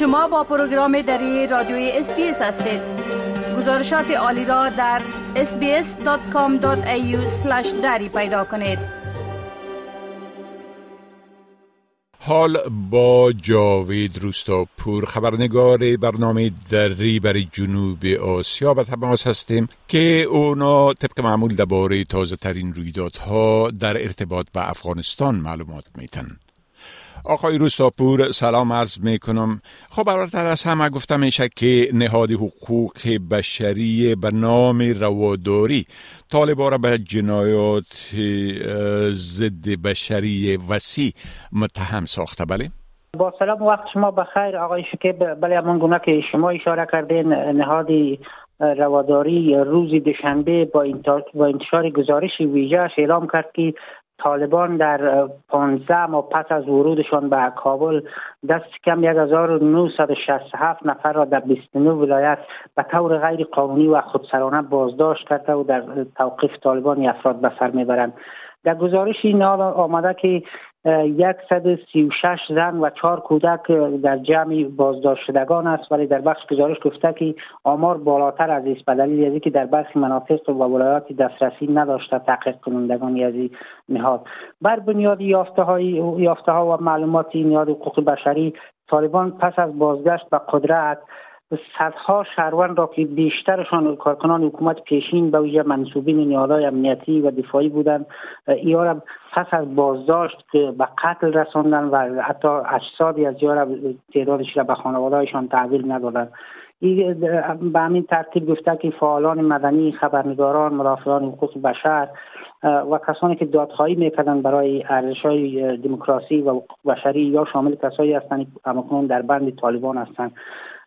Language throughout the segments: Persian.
شما با پروگرام دری رادیوی SBS هستید. گزارشات عالی را در sbs.com.au دری پیدا کنید. حال با جاوید روستاپور خبرنگار برنامه دری برای جنوب آسیا به تماس هستیم که اونا طبق معمول درباره تازه ترین رویدادها در ارتباط به افغانستان معلومات میتن آقای روستاپور سلام عرض می کنم خب براتر از همه گفته میشه که نهاد حقوق بشری به نام رواداری طالبا را به جنایات ضد بشری وسیع متهم ساخته. بله؟ با سلام وقت شما بخیر آقای شکیب. بله همان گونه که شما اشاره کردین نهاد رواداری روز دوشنبه با انتشار گزارش ویژه اعلام کرد که طالبان در 15 ماه پس از ورودشان به کابل دست کم 1967 نفر را در 29 ولایت به طور غیر قانونی و خودسرانه بازداشت کرده و در توقیف طالبان افراد به سر می‌برند. در گزارش این آمده که 136 زن و چهار کودک در جمع بازداشت شدگان است ولی در بخش گزارش گفته که آمار بالاتر از است به دلیل که در برخی مناطق و ولایات دسترسی نداشته تحقیق کنندگان از نهاد. بر بنیاد یافته, ها و معلومات نهاد حقوق بشری طالبان پس از بازگشت به قدرت صدها شهروند را که بیشترشان کارکنان حکومت پیشین به ویژه منصوبین نیالای امنیتی و دفاعی بودند ایارا پس از بازداشت به قتل رساندن و حتی اجسادی از یارا تعدادش را به خانوادهایشان تحویل ندادند. به همین ترتیب گفته که فعالان مدنی خبرنگاران مدافعان حقوق بشر و کسانی که دادخواهی می‌کردن برای ارزش های دموکراسی و بشری یا شامل کسایی هستند که در بند طالبان هستند.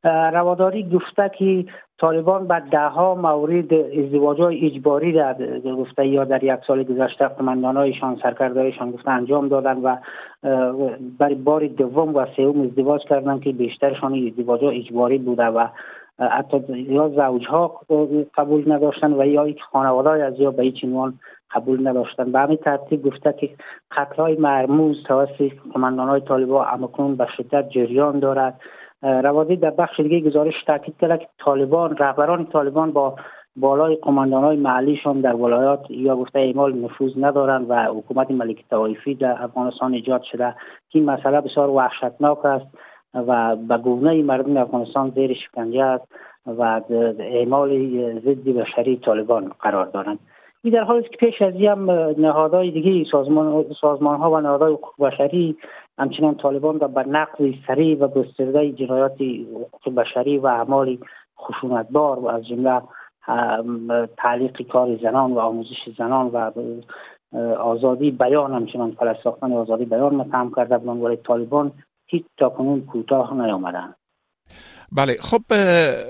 رواداری گفته که طالبان به ده ها مورد ازدواج های اجباری در گفته یا در یک سال گذشته قماندانهایشان سرکردهایشان گفته انجام دادن و برای بار دوم و سوم ازدواج کردن که بیشترشان ازدواج ها اجباری بوده و حتی یا زوج ها قبول نداشتن و یا خانواده های از یا به هیچ عنوان قبول نداشتن. به همین ترتیب گفته که قتل های مرموز توسط قماندان های طالبان امکنون به شدت جریان دارد. روادی در بخش دیگه گزارش تاکید کرد که طالبان رهبران طالبان با بالای قماندان های محلیشان در ولایات یا گفته اعمال نفوذ ندارند و حکومت ملک توایفی در افغانستان ایجاد شده. که این مسئله بسیار وحشتناک است و به گونه مردم افغانستان زیر شکنجه است و اعمال ضد بشری طالبان قرار دارند. این در حالی که پیش از هم نهادهای دیگه سازمان, سازمان ها و نهادهای حقوق بشری همچنان طالبان را به نقض سریع و گسترده جنایات حقوق بشری و اعمال خشونتبار و از جمله تعلیق کار زنان و آموزش زنان و آزادی بیان همچنان فلج ساختن آزادی بیان متهم کرده بودند ولی طالبان هیچ تاکنون کوتاه نیامدند. بله خب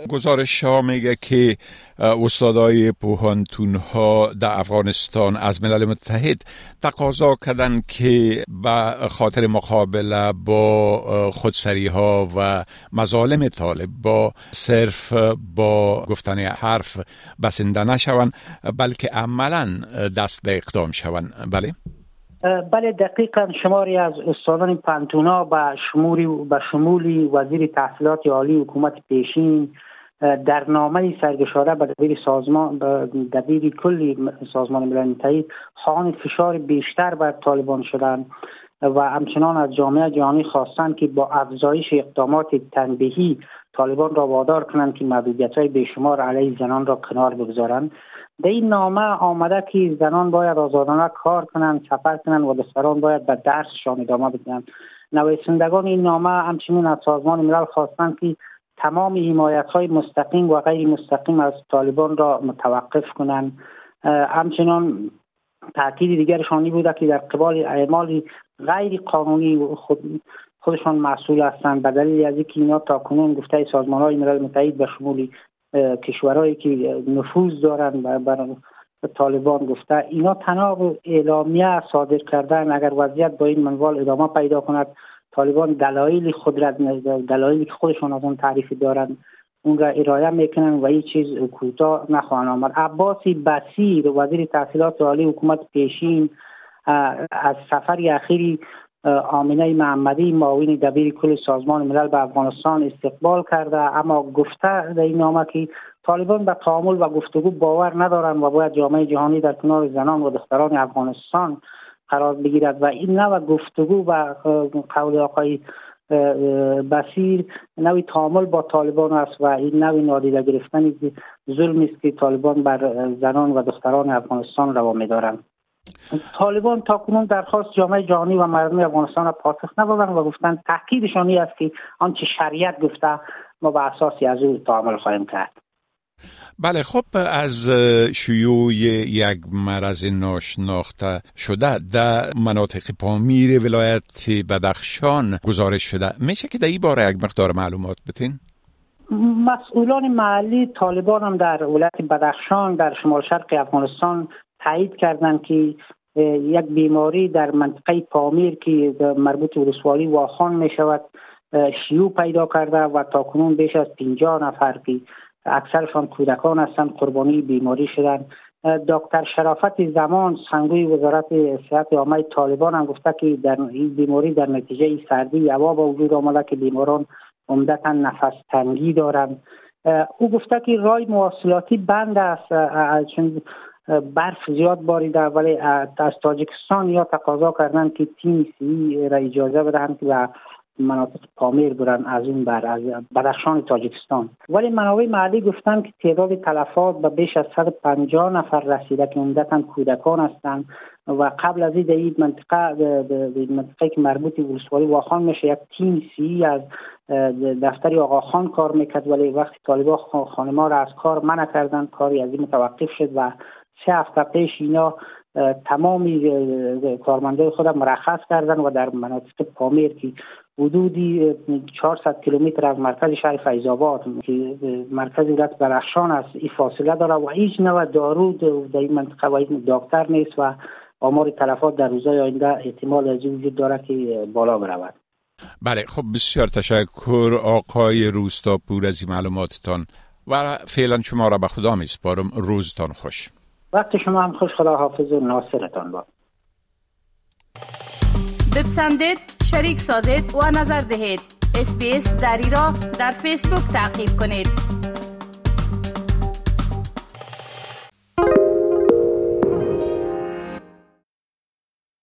گزارش ها میگه که استادای پوهانتون ها در افغانستان از ملل متحد تقاضا کردن که به خاطر مقابله با خودسری ها و مظالم طالب با صرف با گفتن حرف بسنده نشون بلکه عملا دست به اقدام شوند. بله؟ بله دقیقا شماری از استادان پنتونا به شمولی به شمولی وزیر تحصیلات عالی حکومت پیشین در نامه سرگشاره به دبیر سازمان دبیر کلی سازمان ملل متحد خواهان فشار بیشتر بر طالبان شدند و همچنان از جامعه جهانی خواستند که با افزایش اقدامات تنبیهی طالبان را وادار کنند که محدودیت های بیشمار علیه زنان را کنار بگذارند. در این نامه آمده که زنان باید آزادانه کار کنند سفر کنند و دختران باید به درسشان ادامه بدهند. نویسندگان این نامه همچنین از سازمان ملل خواستند که تمام حمایت های مستقیم و غیر مستقیم از طالبان را متوقف کنند. همچنان تاکید دیگرشانی بوده که در قبال اعمال غیر قانونی خود خودشان مسئول هستند. به دلیل از اینکه اینا تا کنون گفته سازمان های ملل متحد به شمول کشورهایی که نفوذ دارن بر طالبان گفته اینا تنها اعلامیه صادر کردن اگر وضعیت با این منوال ادامه پیدا کند طالبان دلایل خود را دلایلی که خودشان از اون تعریف دارند اون را ارائه می‌کنن و هیچ چیز کوتاه نخواهند آمد. عباسی بسیر وزیر تحصیلات عالی حکومت پیشین از سفر اخیری آمینه محمدی معاون دبیر کل سازمان ملل به افغانستان استقبال کرده اما گفته در این نامه که طالبان به تعامل و گفتگو باور ندارند و باید جامعه جهانی در کنار زنان و دختران افغانستان قرار بگیرد. و این نوع گفتگو و قول آقای بسیر نوی تعامل با طالبان است و این نوی نادیده گرفتن ظلم است که طالبان بر زنان و دختران افغانستان روا میدارند. طالبان تا کنون درخواست جامعه جهانی و مردم افغانستان را پاسخ ندادند و گفتند تاکیدشان است که آنچه شریعت گفته ما به اساسی از او تعامل خواهیم کرد بله خب از شیوع یک مرض ناشناخته شده در مناطق پامیر ولایت بدخشان گزارش شده میشه که در این باره یک مقدار معلومات بتین؟ مسئولان محلی طالبان هم در ولایت بدخشان در شمال شرق افغانستان تایید کردند که یک بیماری در منطقه پامیر که مربوط ولسوالی واخان می شود شیوع پیدا کرده و تا کنون بیش از 50 نفر که اکثرشان کودکان هستند قربانی بیماری شدند دکتر شرافت زمان سنگوی وزارت صحت عامه طالبان هم گفته که در این بیماری در نتیجه سردی هوا به وجود آمده که بیماران عمدتا نفس تنگی دارند. او گفته که رای مواصلاتی بند است برف زیاد باریده ولی از تاجیکستان یا تقاضا کردن که تیم سی را اجازه بدهند که مناطق پامیر برن از این بر از بدخشان تاجیکستان ولی منابع محلی گفتن که تعداد تلفات به بیش از 150 نفر رسیده که عمدتا کودکان هستند و قبل از این منطقه منطقه که مربوط ولسوالی واخان میشه یک تیم سی از دفتری آقا خان کار می‌کرد ولی وقتی طالبا خانما را از کار منع کردن کاری از این متوقف شد و سه هفته پیش اینا تمامی کارمندای خود مرخص کردن و در مناطق پامیر که حدودی 400 کیلومتر از مرکز شهر فیض آباد که مرکز ولایت برخشان است این فاصله داره و هیچ نوع دارو در این منطقه و دکتر نیست و آمار تلفات در روزهای آینده احتمال از وجود داره که بالا برود. بله خب بسیار تشکر آقای روستاپور از این معلوماتتان و فعلا شما را به خدا می سپارم روزتان خوش. وقت شما هم خوش خدا حافظ و ناصرتان با بپسندید شریک سازید و نظر دهید. اسپیس دری را در فیسبوک تعقیب کنید.